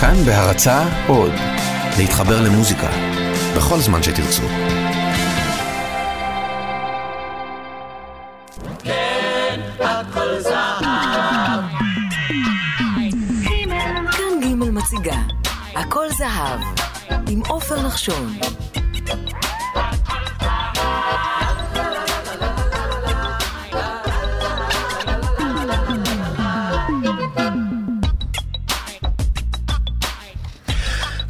כאן בהרצה עוד, להתחבר למוזיקה, בכל זמן שתרצו. כן, הכל זהב. כאן ג' מציגה, הכל זהב, עם עופר נחשון.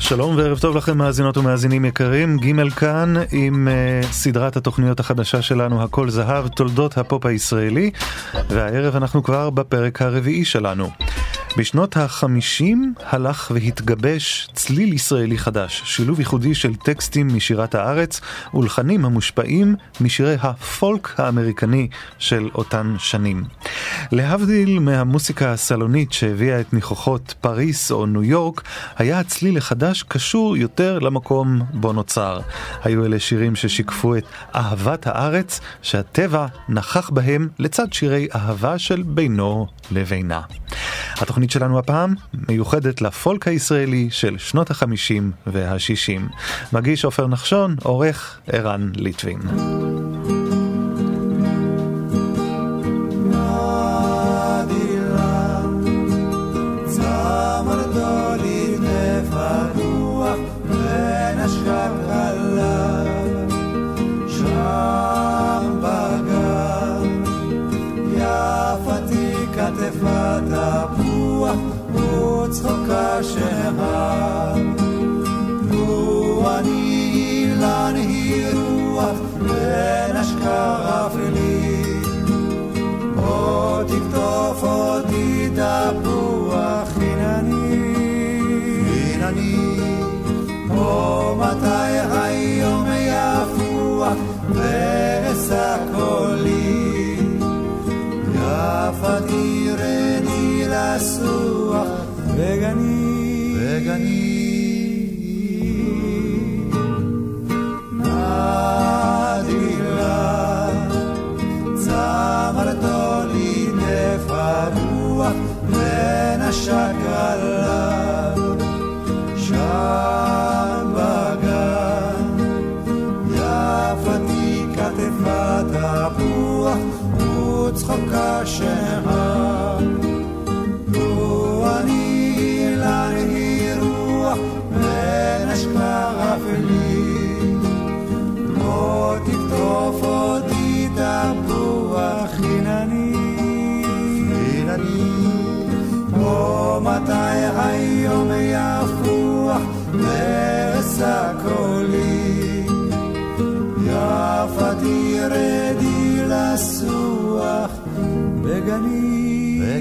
שלום וערב טוב לכם מאזינות ומאזינים יקרים, ג' כאן עם uh, סדרת התוכניות החדשה שלנו הכל זהב, תולדות הפופ הישראלי, והערב אנחנו כבר בפרק הרביעי שלנו. בשנות החמישים הלך והתגבש צליל ישראלי חדש, שילוב ייחודי של טקסטים משירת הארץ ולחנים המושפעים משירי הפולק האמריקני של אותן שנים. להבדיל מהמוסיקה הסלונית שהביאה את ניחוחות פריס או ניו יורק, היה הצליל החדש קשור יותר למקום בו נוצר. היו אלה שירים ששיקפו את אהבת הארץ, שהטבע נכח בהם לצד שירי אהבה של בינו לבינה. התוכנית שלנו הפעם מיוחדת לפולק הישראלי של שנות החמישים והשישים. מגיש עופר נחשון, עורך ערן ליטבין. Russia.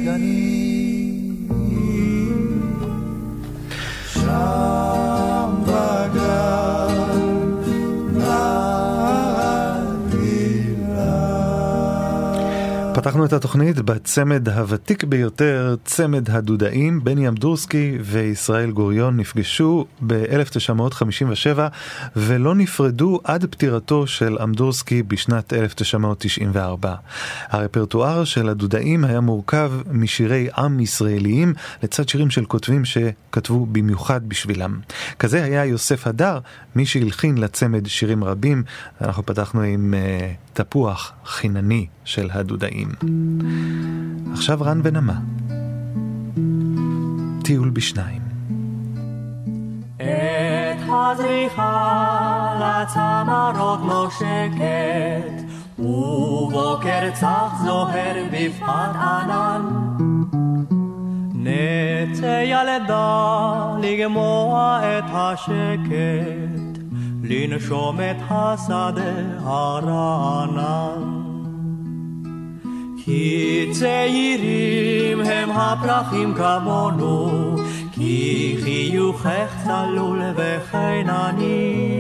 gani פתחנו את התוכנית בצמד הוותיק ביותר, צמד הדודאים, בני אמדורסקי וישראל גוריון נפגשו ב-1957 ולא נפרדו עד פטירתו של אמדורסקי בשנת 1994. הרפרטואר של הדודאים היה מורכב משירי עם ישראליים לצד שירים של כותבים שכתבו במיוחד בשבילם. כזה היה יוסף הדר, מי שהלחין לצמד שירים רבים. אנחנו פתחנו עם uh, תפוח חינני של הדודאים. עכשיו רן ונמה. טיול בשניים. את הזריחה לצמרות נושקת, ובוקר צח זוהר בפחת ענן. נצא ילדה לגמוע את השקט, לנשום את השדה הרענן. כי צעירים הם הפרחים כמונו, כי חיוכך צלול וחינני.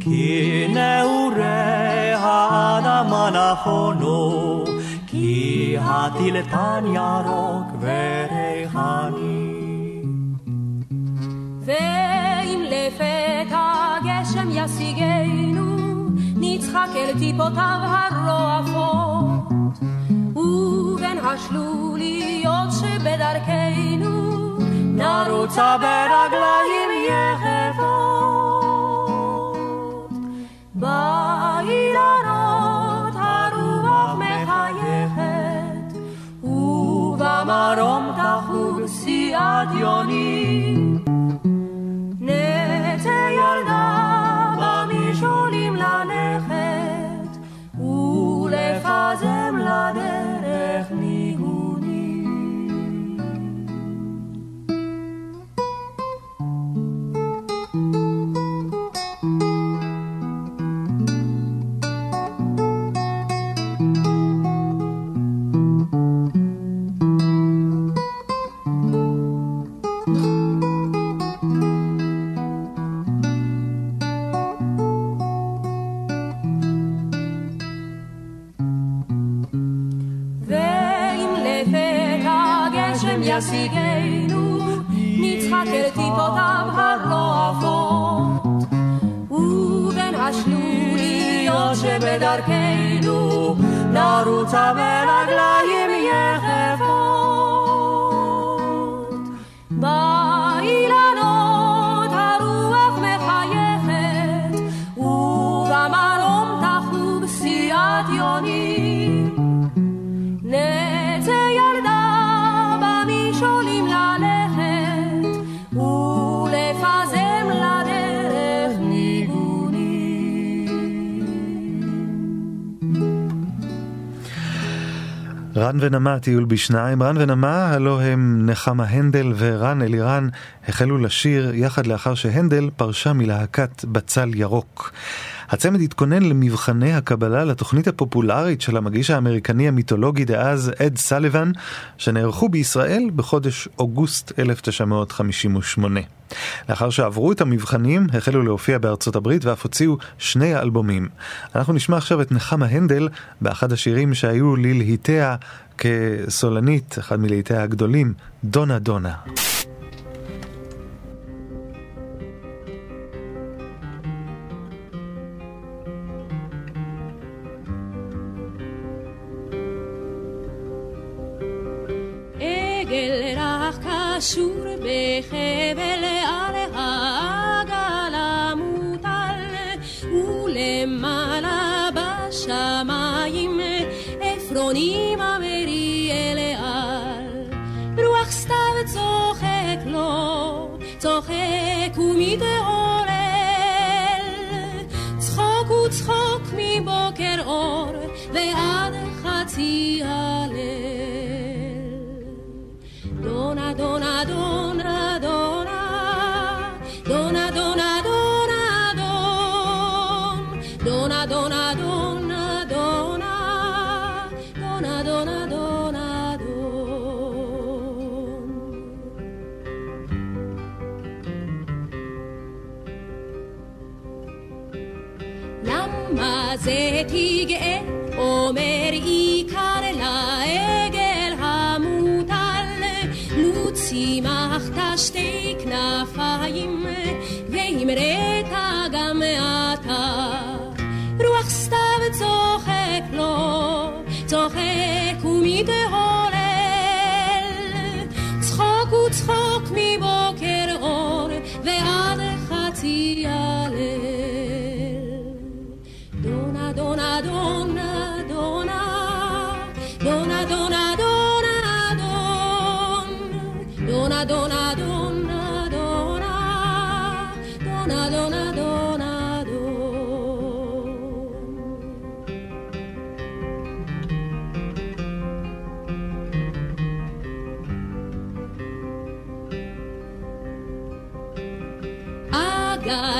כי נעורי האדמה נכונו, כי הטילטן ירוק וריחני. ואם לפתע גשם ישיגנו, נצחק אל טיפותיו הרועפות, ובין השלוליות שבדרכנו, נרוצה ברגליים יחפות. באילנות הרוח מחייכת, ובמרום תחוג סיעת יוני. ונמה טיול בשניים, רן ונמה הלו הם נחמה הנדל ורן אלירן החלו לשיר יחד לאחר שהנדל פרשה מלהקת בצל ירוק. הצמד התכונן למבחני הקבלה לתוכנית הפופולרית של המגיש האמריקני המיתולוגי דאז אד סליבן, שנערכו בישראל בחודש אוגוסט 1958. לאחר שעברו את המבחנים, החלו להופיע בארצות הברית ואף הוציאו שני אלבומים. אנחנו נשמע עכשיו את נחמה הנדל באחד השירים שהיו ללהיטיה כסולנית, אחד מלהיטיה הגדולים, דונה דונה. עגל רך קשור בחבל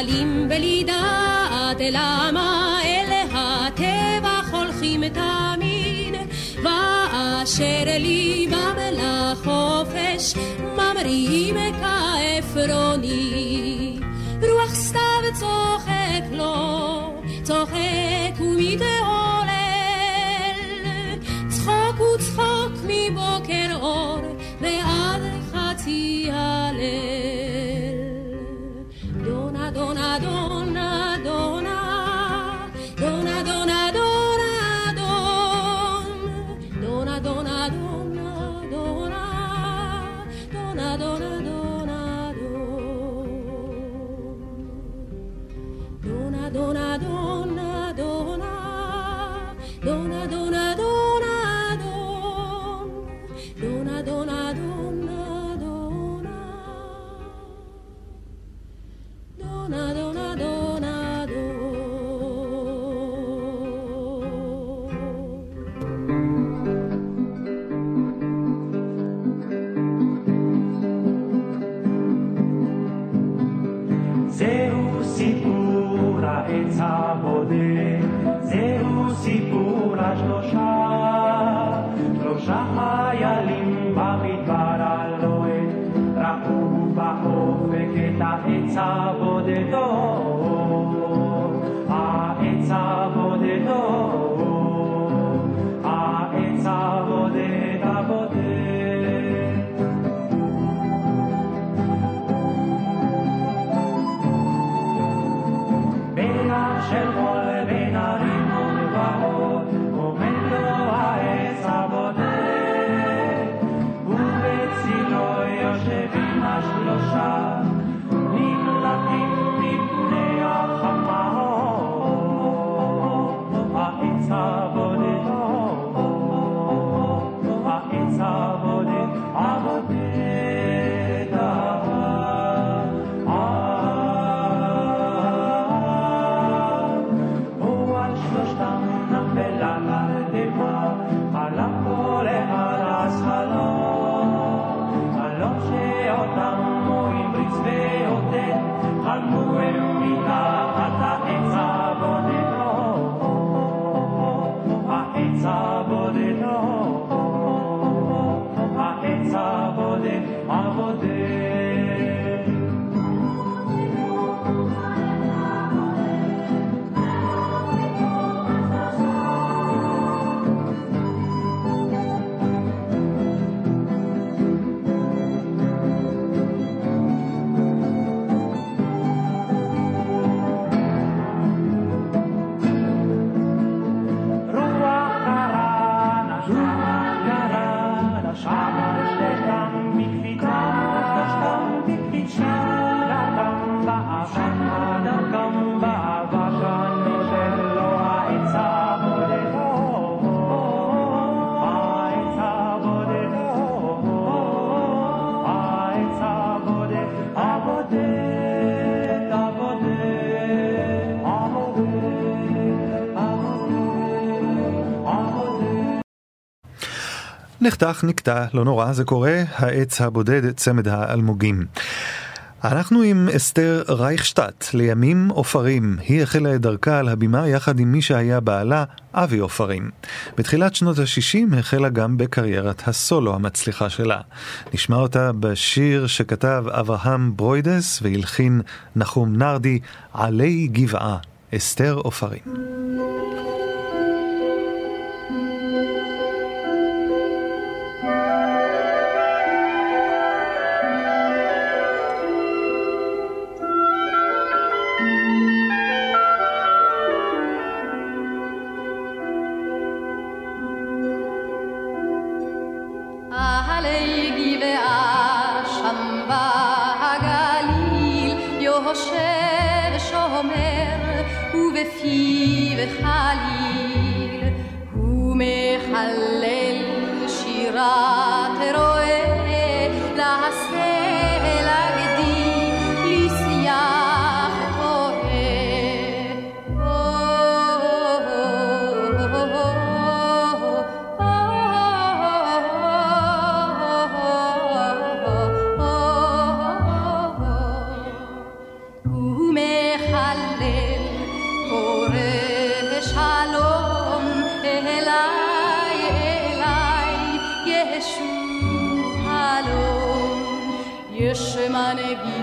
עגלים בלי דעת למה אל הטבח הולכים תמיד. ואשר ליבם לחופש ממריאים כעפרוני נחתך, נקטע, לא נורא, זה קורה, העץ הבודד, צמד האלמוגים. אנחנו עם אסתר רייכשטט, לימים עופרים. היא החלה את דרכה על הבימה יחד עם מי שהיה בעלה, אבי עופרים. בתחילת שנות ה-60 החלה גם בקריירת הסולו המצליחה שלה. נשמע אותה בשיר שכתב אברהם ברוידס והלחין נחום נרדי, עלי גבעה, אסתר עופרים.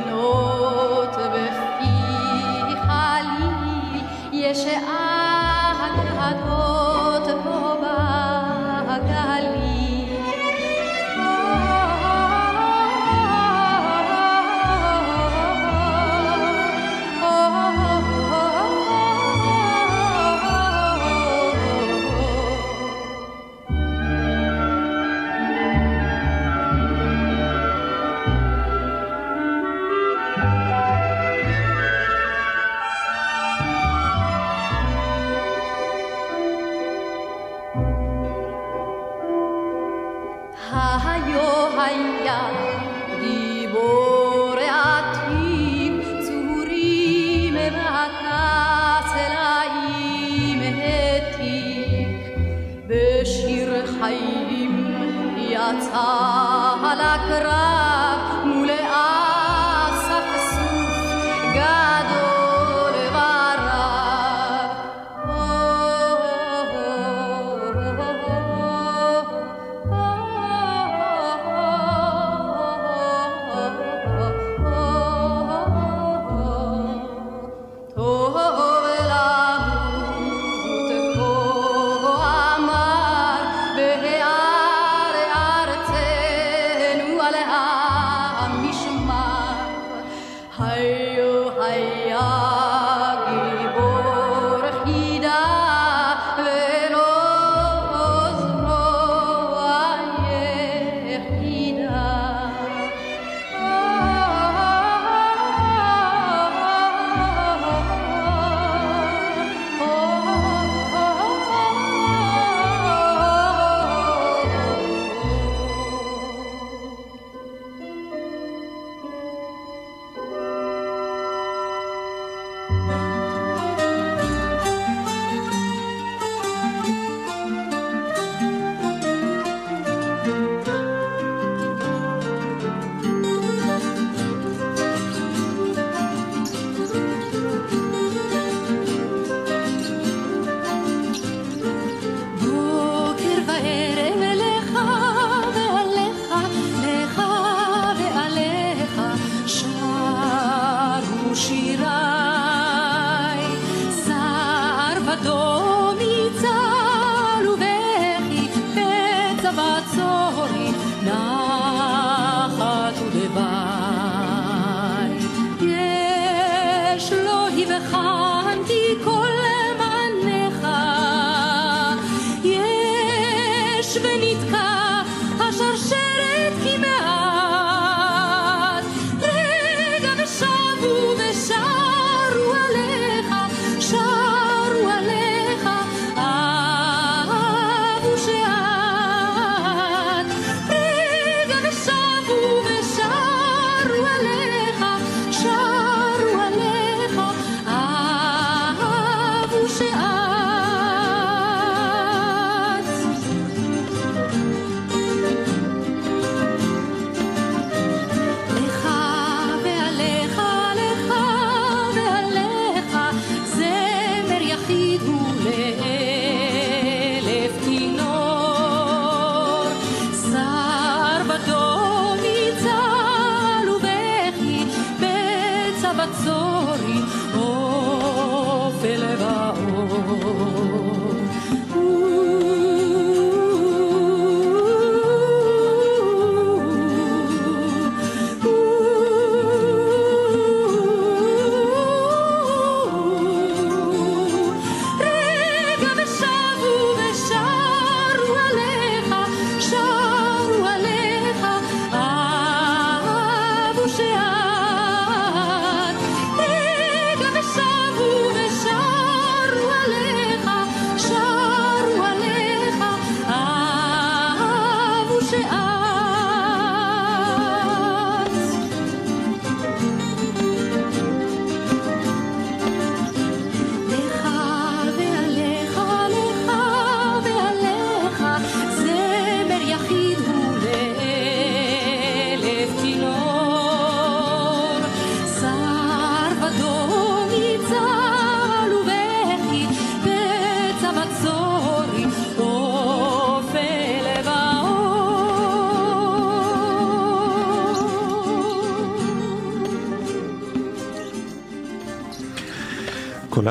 שאלות בפיך לי יש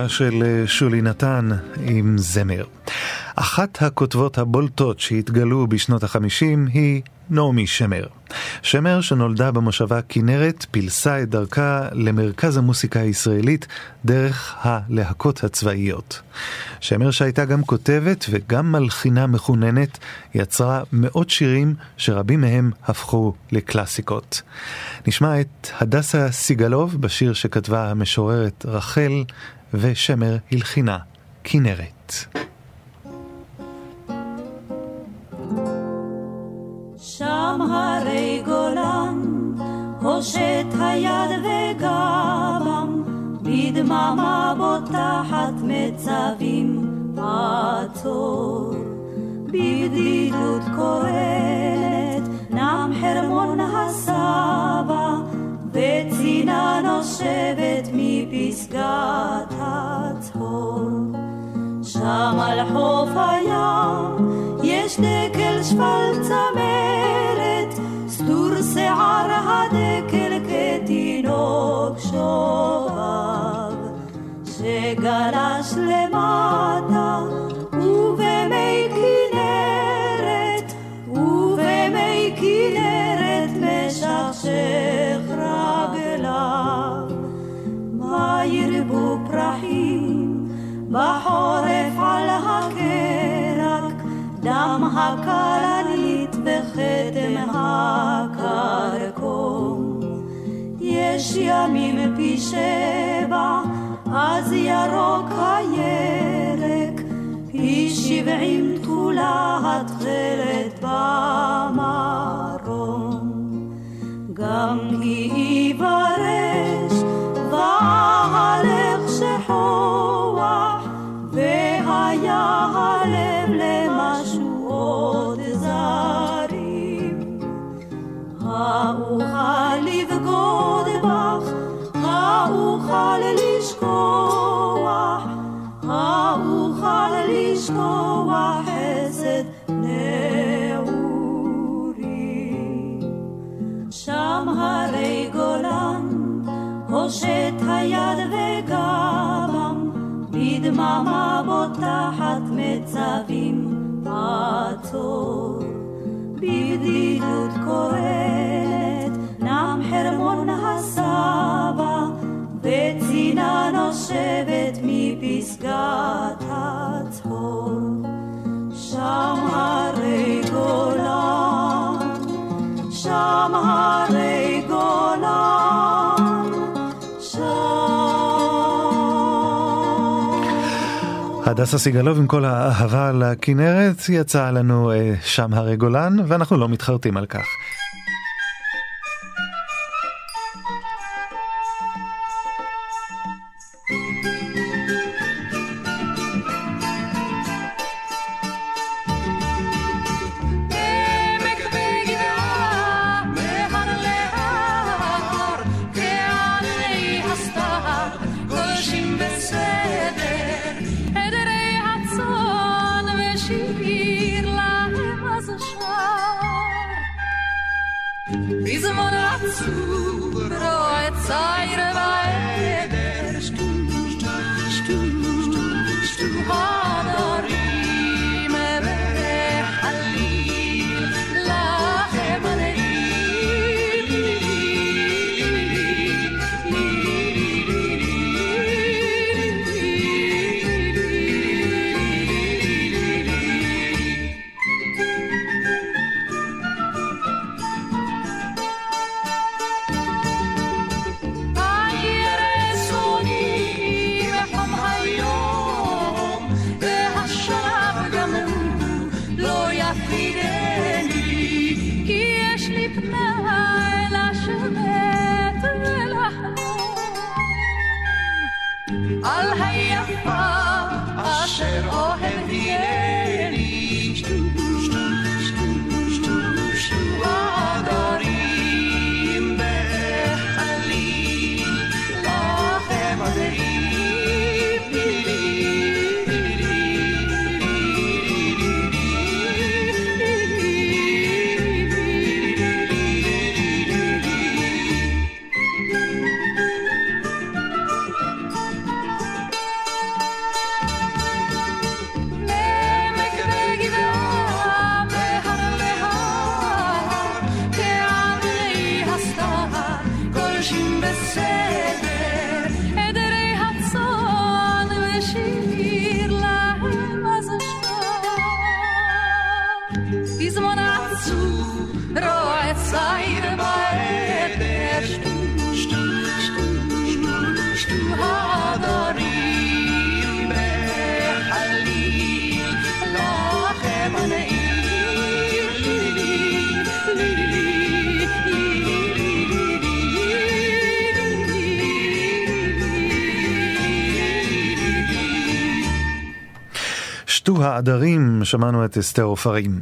של אה, שולי נתן עם זמר. אחת הכותבות הבולטות שהתגלו בשנות החמישים היא נעמי שמר. שמר שנולדה במושבה כנרת פילסה את דרכה למרכז המוסיקה הישראלית דרך הלהקות הצבאיות. שמר שהייתה גם כותבת וגם מלחינה מחוננת, יצרה מאות שירים שרבים מהם הפכו לקלאסיקות. נשמע את הדסה סיגלוב בשיר שכתבה המשוררת רחל ושמר הלחינה כנרת. שם הרי גולן, הושט היד וגבם, בדממה בוטחת מצבים עצור. בבדידות קורנת, נם חרמון הסבא, וצינה נושבת מפסגת הצהור. שם על חוף הים יש דקל שפל צמרת, סטור שיער הדקל כתינוק שובב, שגלש למטה ובמי כנרת ובמי כנרת משכשך רגליו. מה ירבו פרחים בחורף על הקרק דם הכלנית וכתם הקרקום. יש ימים פי שבע אז ירוק הירק, פי שבעים תכולה התכלת במרום. גם כי יברש והלך שחוח, והיה הלב למשהו עוד זרים. האוכל לבגוד בך, הושט היד וגבם, בדממה בוטחת מצבים עצור. בבדידות קורנת, נם חרמון הסבא, וצינה נושבת מפסגת הצחור. שם הרי גולן, שם הרי הדסה סיגלוב עם כל האהבה לכנרת יצא לנו אה, שם הרי גולן ואנחנו לא מתחרטים על כך. העדרים, שמענו את אסתר עופרים.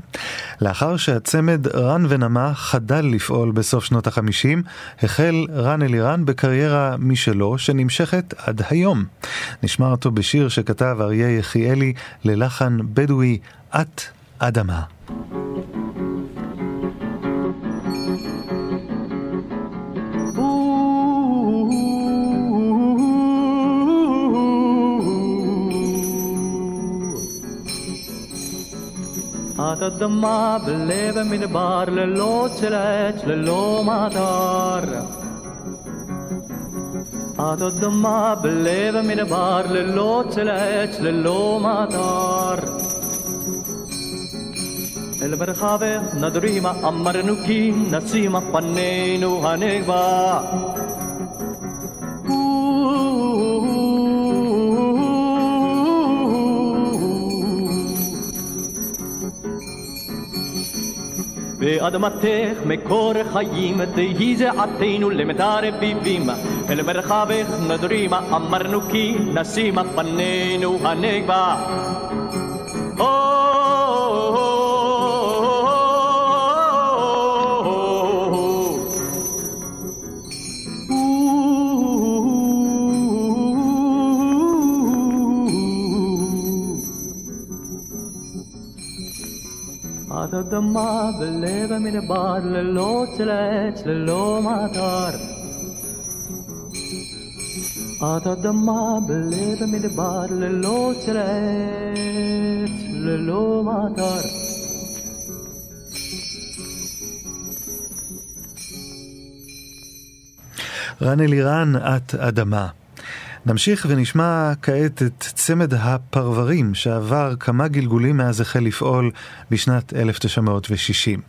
לאחר שהצמד רן ונמה חדל לפעול בסוף שנות החמישים, החל רן אלירן בקריירה משלו שנמשכת עד היום. נשמע אותו בשיר שכתב אריה יחיאלי ללחן בדואי, את אדמה. את אדמה בלב המדבר ללא צל עץ, ללא מטר. את אדמה בלב המדבר, ללא צל עץ, ללא מטר. אל מרחבך נדרימה, אמרנו כי נשימה פנינו הנגבה. באדמתך מקור חיים, תהי זעתנו למטר רביבים. אל מרחבך נדרימה, אמרנו כי נשימה פנינו הנגבה. את אדמה בלב המדבר, ללא צל עץ, ללא מטר. את אדמה בלב המדבר, ללא צל עץ, ללא מטר. רן אלירן, את אדמה. נמשיך ונשמע כעת את צמד הפרברים שעבר כמה גלגולים מאז החל לפעול בשנת 1960.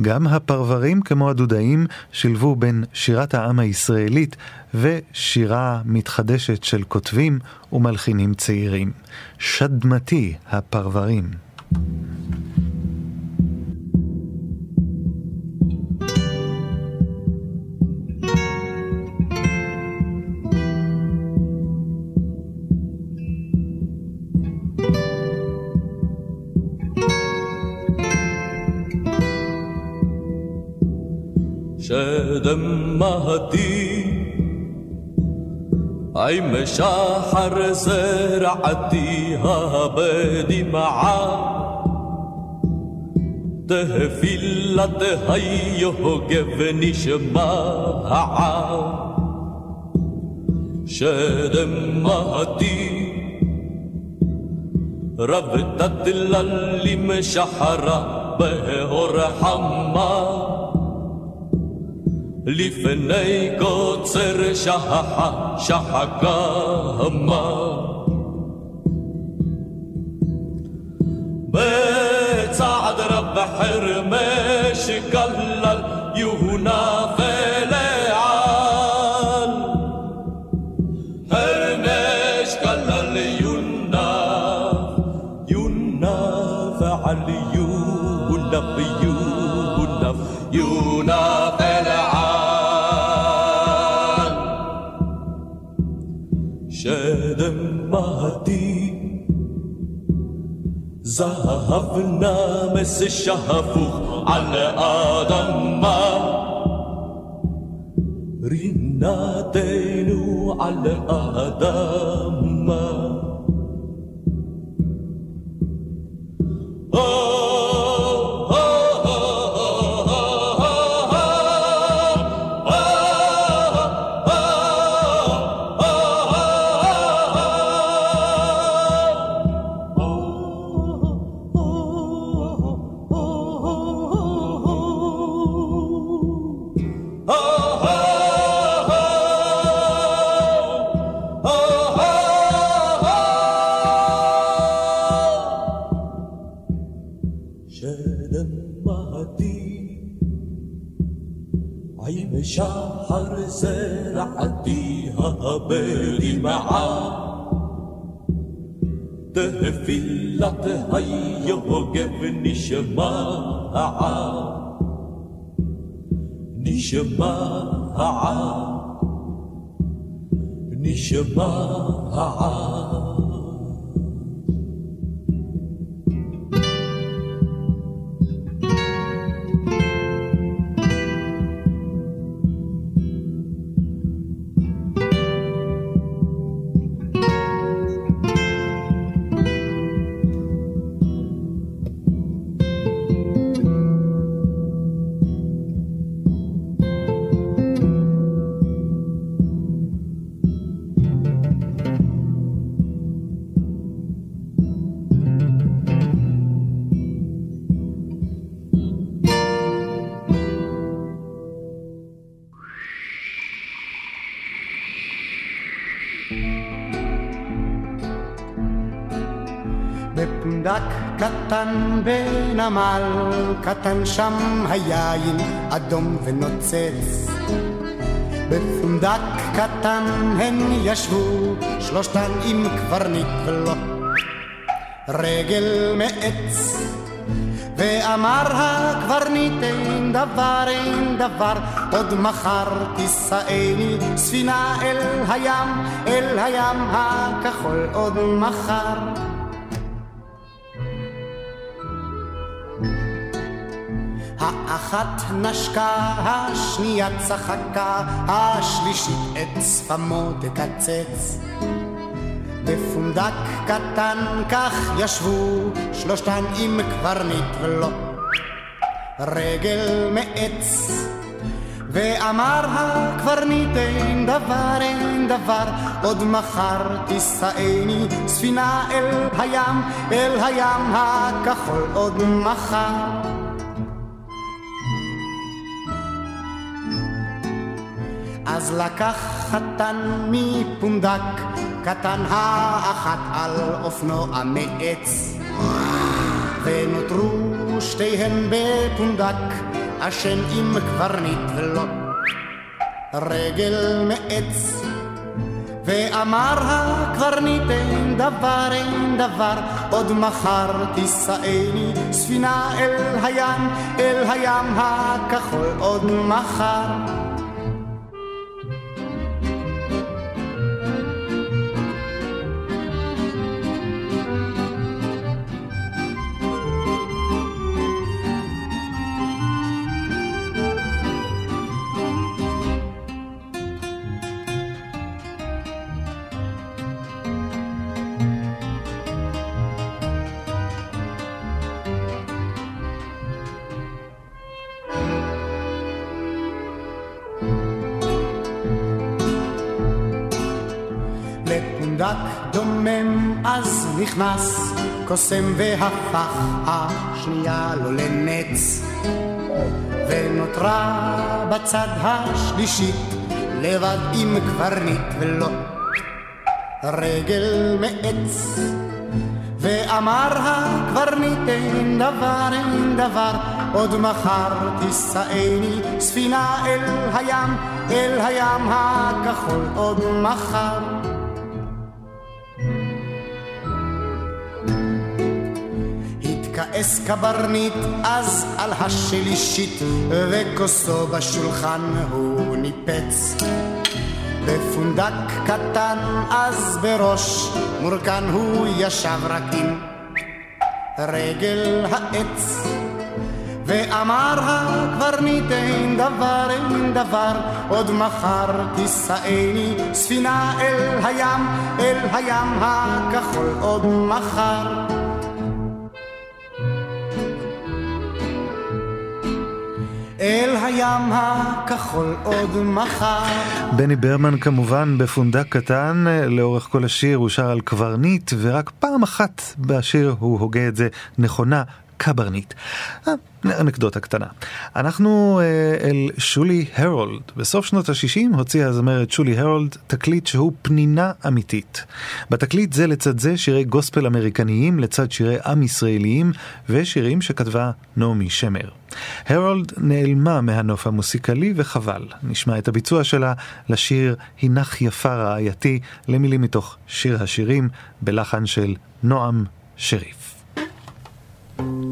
גם הפרברים, כמו הדודאים, שילבו בין שירת העם הישראלית ושירה מתחדשת של כותבים ומלחינים צעירים. שדמתי הפרברים. دمها تطيب أي مشاحر زرعتيها بدي معاه تهفيلت هيه جفني شماعة شدم مهدي ربطت للي مشحرة به رحمه לפני קוצר שחחה שחקמה בצעד רב חרמש כלל יהונה שדמתי זהב נמס שפוך על האדמה רינתנו על האדמה نشمعها קטן בנמל קטן שם היין אדום ונוצץ. בפונדק קטן הן ישבו שלושתן עם קברניט ולו רגל מעץ ואמר הקברניט אין דבר אין דבר עוד מחר תישאני ספינה אל הים אל הים הכחול עוד מחר האחת נשקה, השנייה צחקה, השלישית את שפמו תקצץ. בפונדק קטן כך ישבו שלושתן עם קברניט ולו רגל מעץ. ואמר הקברניט אין דבר אין דבר עוד מחר תישאני ספינה אל הים אל הים הכחול עוד מחר אז לקח חתן מפונדק קטן האחת על אופנוע מעץ ונותרו שתיהן בפונדק אשן עם קברניט ולא רגל מעץ ואמר הקברניט אין דבר אין דבר עוד מחר תישאני ספינה אל הים אל הים הכחול עוד מחר נכנס קוסם והפך השנייה לו לנץ. ונותרה בצד השלישית לבד עם קברניט ולו רגל מעץ. ואמר הקברניט אין דבר אין דבר עוד מחר תישאני ספינה אל הים אל הים הכחול עוד מחר התכעס קברניט אז על השלישית וכוסו בשולחן הוא ניפץ. בפונדק קטן אז בראש מורכן הוא ישב רק עם רגל העץ ואמר הקברניט אין דבר אין דבר עוד מחר תישאני ספינה אל הים אל הים הכחול עוד מחר אל הים הכחול עוד מחר. בני ברמן כמובן בפונדק קטן, לאורך כל השיר הוא שר על קברניט, ורק פעם אחת בשיר הוא הוגה את זה נכונה, קברניט. אה, אנקדוטה קטנה. אנחנו אה, אל שולי הרולד. בסוף שנות ה-60 הוציאה הזמרת שולי הרולד תקליט שהוא פנינה אמיתית. בתקליט זה לצד זה שירי גוספל אמריקניים לצד שירי עם ישראליים ושירים שכתבה נעמי שמר. הרולד נעלמה מהנוף המוסיקלי וחבל. נשמע את הביצוע שלה לשיר "הנך יפה רעייתי" למילים מתוך שיר השירים בלחן של נועם שריף. הנך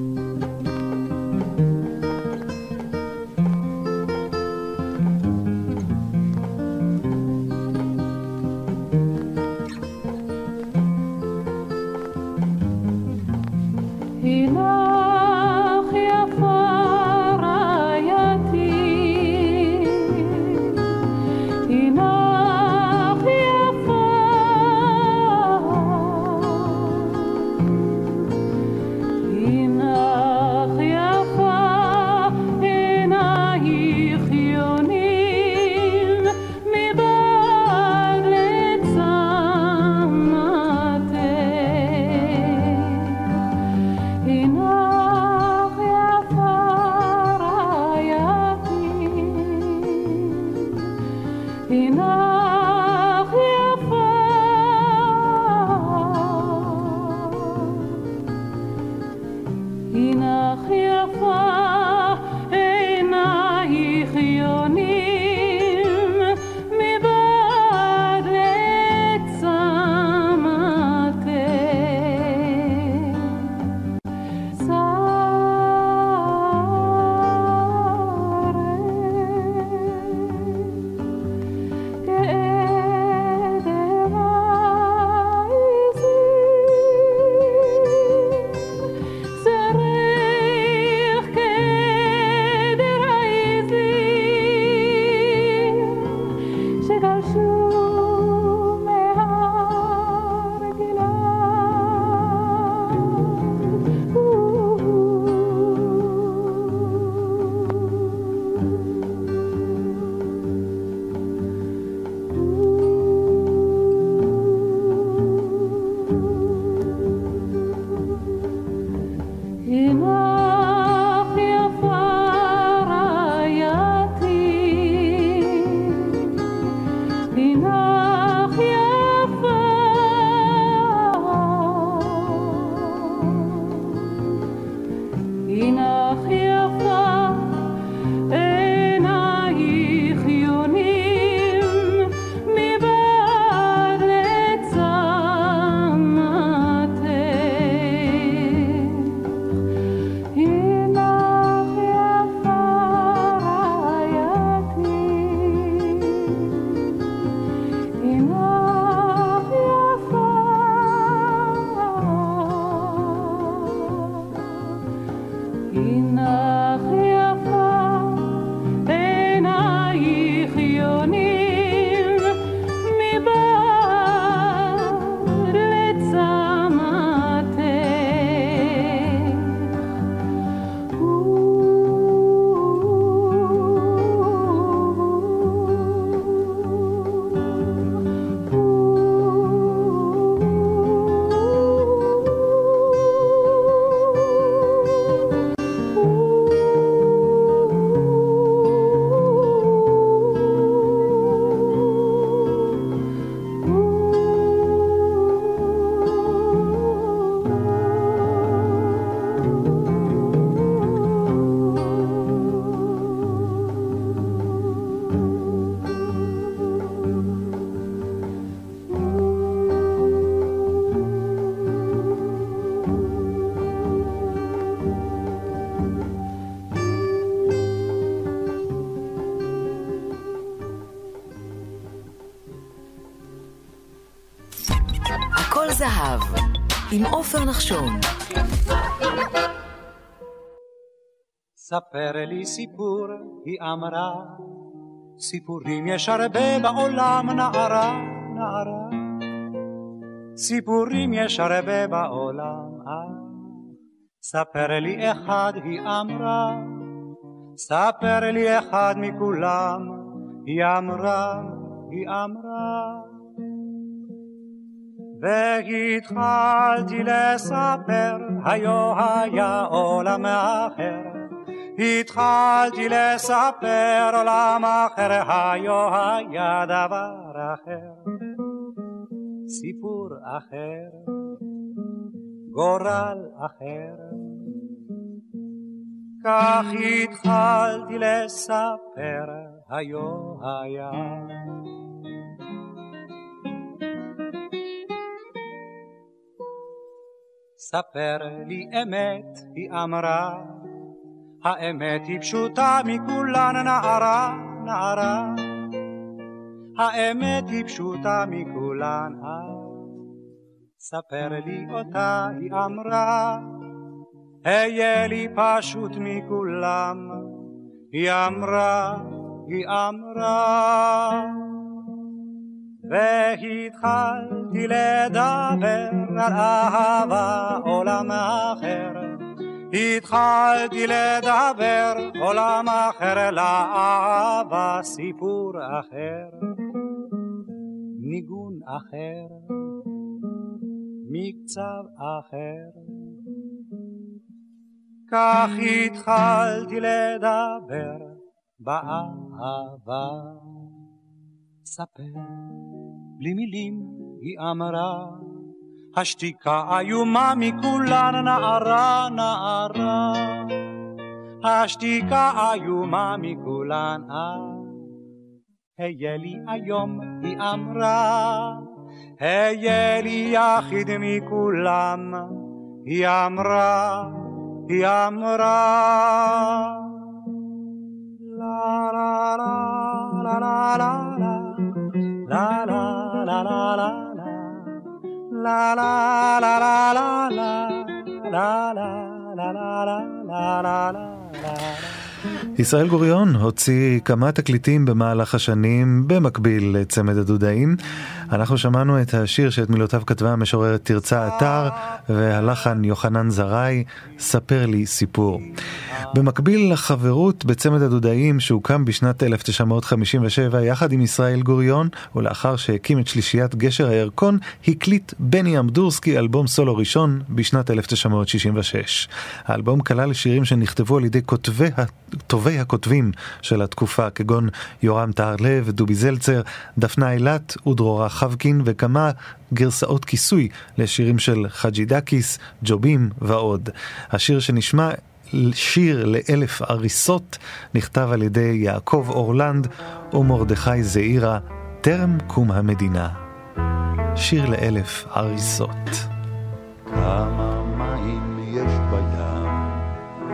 נחשון. ספר לי סיפור, היא אמרה. סיפורים יש הרבה בעולם, נערה, נערה. סיפורים יש הרבה בעולם, אה. ספר לי אחד, היא אמרה. ספר לי אחד מכולם, היא אמרה, היא אמרה. והתחלתי לספר, היו היה עולם אחר. התחלתי לספר עולם אחר, היו היה דבר אחר. סיפור אחר, גורל אחר. כך התחלתי לספר, היו היה. ספר לי אמת, היא אמרה, האמת היא פשוטה מכולן נערה, נערה. האמת היא פשוטה מכולן, אה. ספר לי אותה, היא אמרה, היה לי פשוט מכולם. היא אמרה, היא אמרה, והתחלתי לדבר על אהבה עולם אחר. התחלתי לדבר עולם אחר, לאהבה סיפור אחר, ניגון אחר, מקצב אחר. כך התחלתי לדבר באהבה. ספר בלי מילים, היא אמרה, השתיקה איומה מכולן נערה, נערה. השתיקה איומה מכולן, אה. היה לי היום, היא אמרה, היה לי יחיד מכולם, היא אמרה, היא אמרה. לה לה לה לה לה לה לה לה לה לה La la la la la la la la la la la la ישראל גוריון הוציא כמה תקליטים במהלך השנים במקביל לצמד הדודאים. אנחנו שמענו את השיר שאת מילותיו כתבה המשוררת תרצה אתר והלחן יוחנן זרעי, ספר לי סיפור. במקביל לחברות בצמד הדודאים שהוקם בשנת 1957 יחד עם ישראל גוריון ולאחר שהקים את שלישיית גשר הירקון הקליט בני אמדורסקי אלבום סולו ראשון בשנת 1966. האלבום כלל שירים שנכתבו על ידי כותבי, טובי הכותבים של התקופה כגון יורם טהרלב, דובי זלצר, דפנה אילת ודרורה חבקין וכמה גרסאות כיסוי לשירים של חאג'י דקיס, ג'ובים ועוד. השיר שנשמע שיר לאלף אריסות נכתב על ידי יעקב אורלנד ומרדכי זעירה טרם קום המדינה. שיר לאלף אריסות. כמה מים יש בים,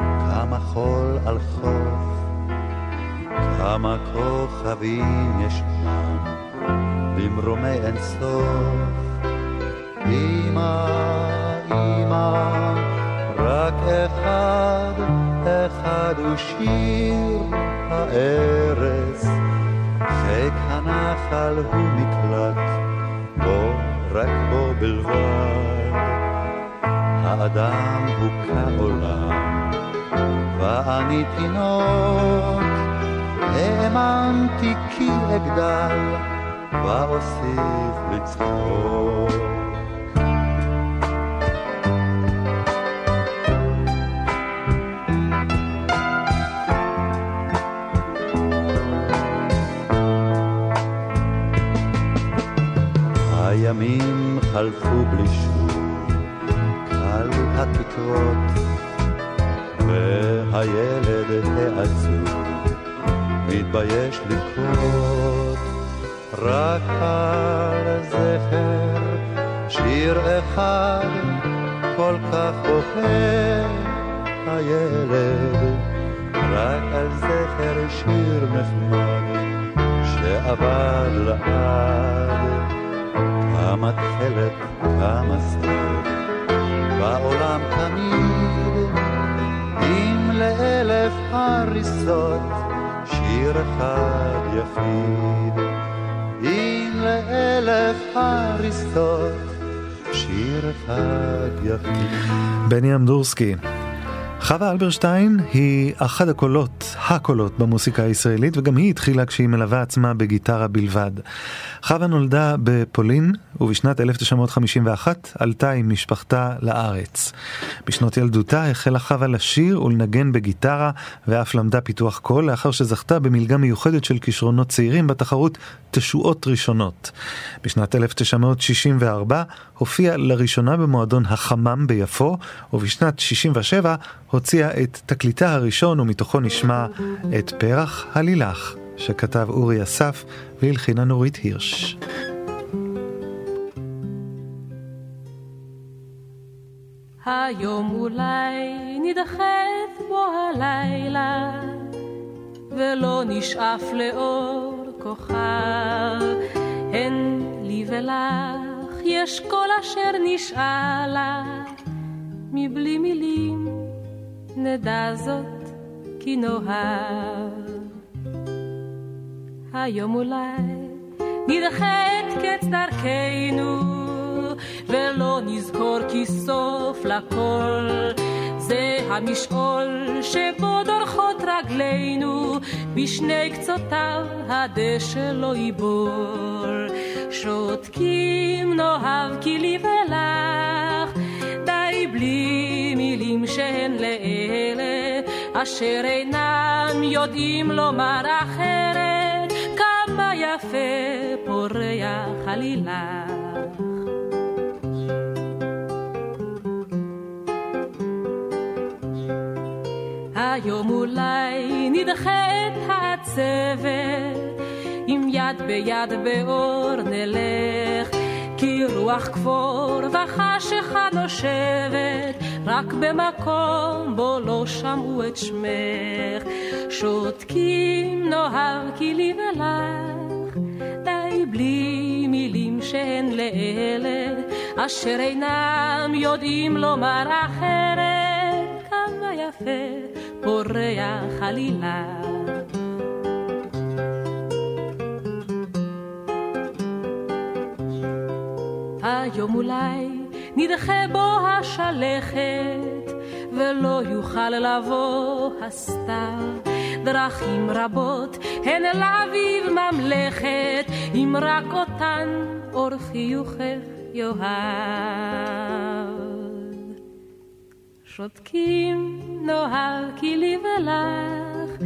כמה חול על חוף, כמה כוכבים ישנם במרומי אינסוף. אמא, אמא, רק אחד, אחד הוא שיר הארץ, חיק הנחל הוא מקלט, בו, רק בו בלבד. האדם הוא כעולם, ואני תינוק, האמנתי כי אגדל, ואוסיף לצחוק. הימים חלפו בלי שוב, כלו התקרות, והילד העצוב מתבייש לקרות, רק על זכר שיר אחד כל כך בוכה הילד, רק על זכר שיר נחמד שאבד לעד. כמה תכלת, כמה סוד, בעולם תמיד, אם לאלף הריסות, שיר אחד יחיד. אם לאלף הריסות, שיר אחד יחיד. בני אמדורסקי חווה אלברשטיין היא אחד הקולות, הקולות במוסיקה הישראלית, וגם היא התחילה כשהיא מלווה עצמה בגיטרה בלבד. חווה נולדה בפולין, ובשנת 1951 עלתה עם משפחתה לארץ. בשנות ילדותה החלה חווה לשיר ולנגן בגיטרה, ואף למדה פיתוח קול, לאחר שזכתה במלגה מיוחדת של כישרונות צעירים בתחרות תשואות ראשונות. בשנת 1964 הופיעה לראשונה במועדון החמם ביפו, ובשנת 67 הוציאה את תקליטה הראשון ומתוכו נשמע את פרח הלילך, שכתב אורי אסף והלחינה נורית הירש. היום אולי נדחף בו הלילה, ולא נשאף לאור כוכב. הן לי ולך יש כל אשר נשאלה, מבלי מילים נדע זאת כי נאהב. היום אולי נדחה את קץ דרכנו, ולא נזכור כי סוף לכל זה המשעול שבו דורכות רגלינו, בשני קצותיו הדשא לא יבול. שותקים נאהב כי לי ולך, די בלי שהן לאלה, אשר אינם יודעים לומר אחרת, כמה יפה פורח עלילך. היום אולי נדחה את העצבת, אם יד ביד באור נלך, כי רוח כפור וחשיכה נושבת, רק במקום בו לא שמעו את שמך. שותקים נאהב כי לי ולך, די בלי מילים שהן לאלה, אשר אינם יודעים לומר אחרת, כמה יפה פורח עלילה. היום אולי נדחה בו השלכת, ולא יוכל לבוא הסתיו. דרכים רבות הן לאביב ממלכת, אם רק אותן אור חיוכך יאהב. שותקים נאהב כי לי ולך,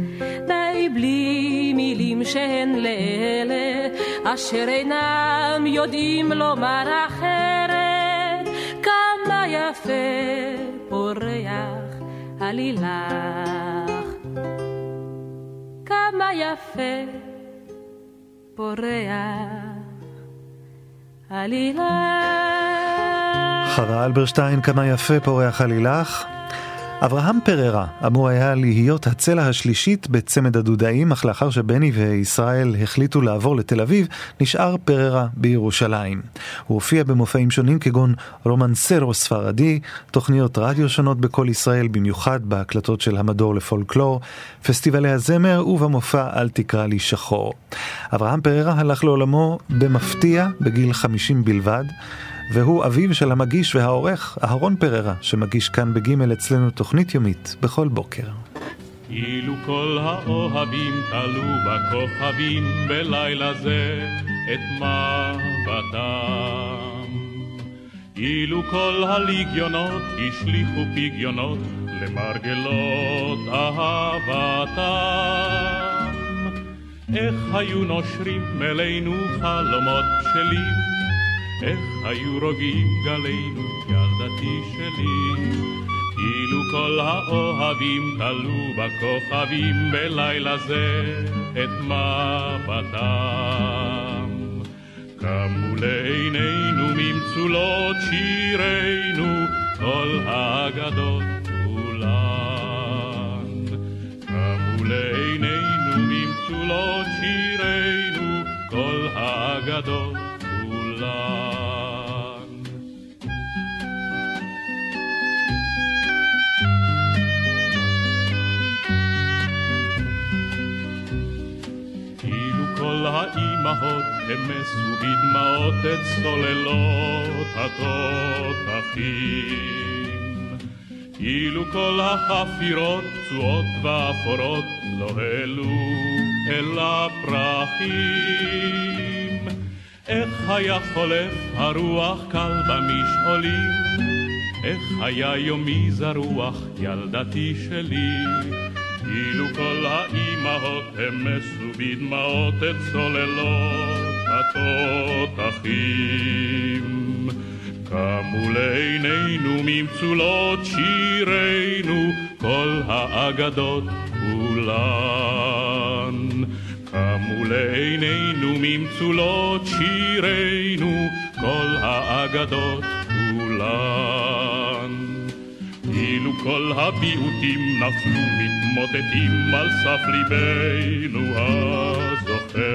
די בלי מילים שהן לאלה, אשר אינם יודעים לומר אחרת, כמה יפה פורח עלילך. כמה יפה פורח עלילך. חווה אלברשטיין, כמה יפה פורח עלילך. אברהם פררה אמור היה להיות הצלע השלישית בצמד הדודאים, אך לאחר שבני וישראל החליטו לעבור לתל אביב, נשאר פררה בירושלים. הוא הופיע במופעים שונים כגון רומנסרו ספרדי, תוכניות רדיו שונות בכל ישראל, במיוחד בהקלטות של המדור לפולקלור, פסטיבלי הזמר ובמופע אל תקרא לי שחור. אברהם פררה הלך לעולמו במפתיע בגיל 50 בלבד. והוא אביו של המגיש והעורך אהרון פררה, שמגיש כאן בגימל אצלנו תוכנית יומית בכל בוקר. אילו כל האוהבים תלו בכוכבים בלילה זה את מבטם. אילו כל הליגיונות השליכו פגיונות למרגלות אהבתם. איך היו נושרים מלאנו חלומות בשלים איך היו רוגעים גלינו, ילדתי שלי. כאילו כל האוהבים תלו בכוכבים בלילה זה את מבטם. קמו לעינינו ממצולות שירינו כל האגדות כולן. קמו לעינינו ממצולות שירינו כל האגדות כולן. כאילו כל האימהות אמסו בדמעות את סוללות התותחים. כאילו כל החפירות פצועות ואפורות לא העלו אל הפרחים. איך היה חולף הרוח קל במשעולים? איך היה יומי זרוח, ילדתי שלי? אילו כל האימהות המסו בדמעות את צוללות התותחים. קמו לעינינו ממצולות שירינו כל האגדות כולן. קמו לעינינו ממצולות שירינו כל האגדות כולן. אילו כל הביעוטים נפלו מתמוטטים על סף ליבנו הזוכר.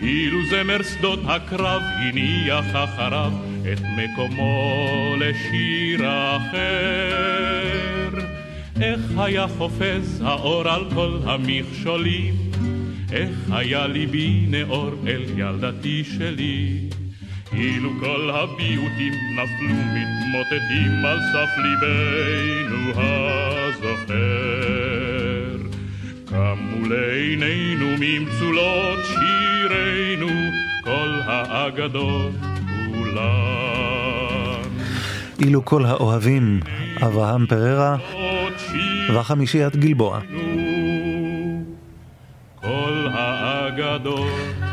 אילו זמר שדות הקרב הניח אחריו את מקומו לשיר אחר. איך היה חופז האור על כל המכשולים, איך היה ליבי נאור אל ילדתי שלי. אילו כל הביעוטים נפלו מתמוטטים על סף ליבנו הזוכר. קמו לעינינו ממצולות שירינו כל האגדות כולן. אילו כל האוהבים, אברהם פררה, וחמישיית גלבוע. כל האגדות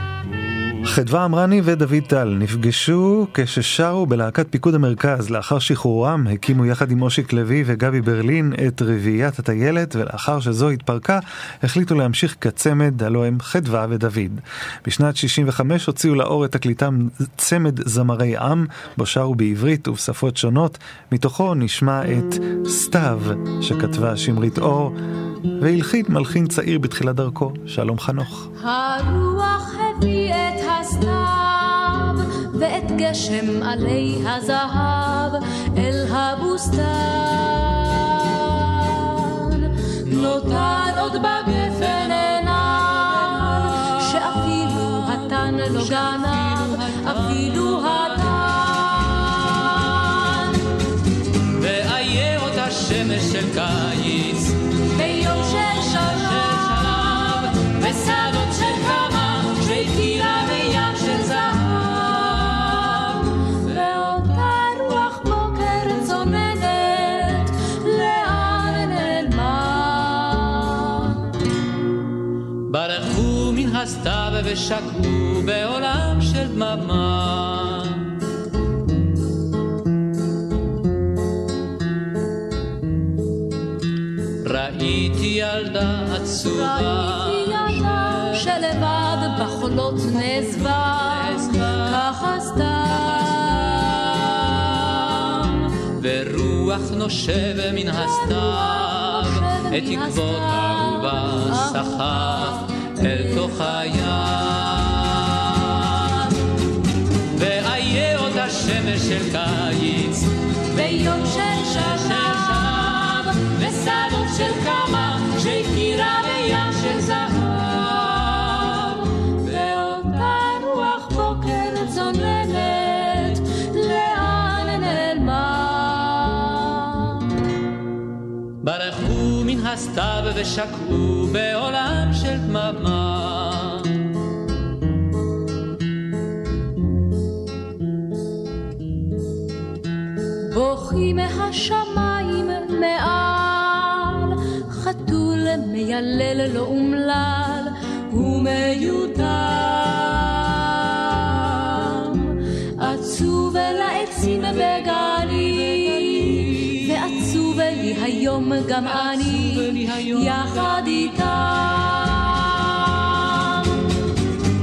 חדווה אמרני ודוד טל נפגשו כששרו בלהקת פיקוד המרכז. לאחר שחרורם הקימו יחד עם אושיק לוי וגבי ברלין את רביעיית הטיילת, ולאחר שזו התפרקה החליטו להמשיך כצמד, הלוא הם חדווה ודוד. בשנת 65 הוציאו לאור את תקליטם צמד זמרי עם, בו שרו בעברית ובשפות שונות. מתוכו נשמע את סתיו שכתבה שמרית אור, והלחית מלחין צעיר בתחילת דרכו, שלום חנוך. הרוח הביא את הסתיו ואת גשם עלי הזהב אל הבוסתן. ואותן עוד בגפן עיניו, שאפילו התן לא גנב, אפילו התן. ואיה אותה שמש של קיץ, הסתיו ושקעו בעולם של דממה. ראיתי ילדה עצובה, ראיתי ילדה שלבד בחולות נעזבה, ככה סתם. ורוח נושב מן הסתיו, את תקוות אהובה סחף אל תוך הים. ואיה אותה שמש של קיץ, ביום של שלב, הסתיו ושקעו בעולם של דממה. בוכי מהשמיים מעל, חתול מיילל לא אומלל ומיותם. עצוב אל העצים בגני, היום גם אני, יחד איתם.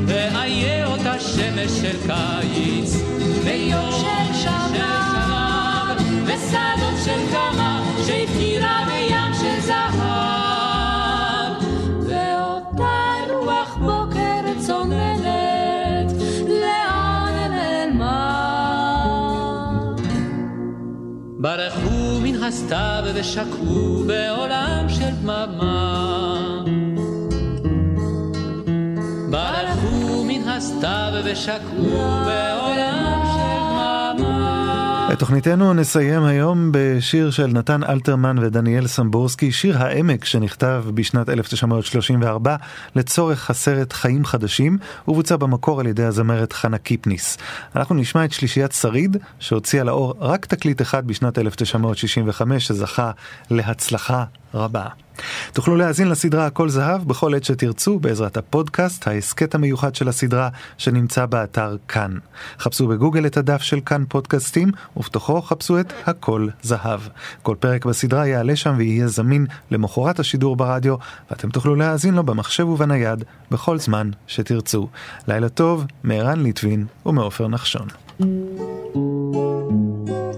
ואיה אותה שמש של קיץ, ביום של שלב, ושדות של כמה, שהכירה בים של זהב. ואותה רוח בוקר צוננת, לאן נעלמה? מן הסתיו ושקעו בעולם של דממה. ברחו מן הסתיו ושקעו בעולם תוכניתנו נסיים היום בשיר של נתן אלתרמן ודניאל סמבורסקי, שיר העמק שנכתב בשנת 1934 לצורך הסרט חיים חדשים, ובוצע במקור על ידי הזמרת חנה קיפניס. אנחנו נשמע את שלישיית שריד, שהוציאה לאור רק תקליט אחד בשנת 1965, שזכה להצלחה רבה. תוכלו להאזין לסדרה הכל זהב בכל עת שתרצו בעזרת הפודקאסט, ההסכת המיוחד של הסדרה שנמצא באתר כאן. חפשו בגוגל את הדף של כאן פודקאסטים ובתוכו חפשו את הכל זהב. כל פרק בסדרה יעלה שם ויהיה זמין למחרת השידור ברדיו ואתם תוכלו להאזין לו במחשב ובנייד בכל זמן שתרצו. לילה טוב מערן ליטבין ומעופר נחשון. Tal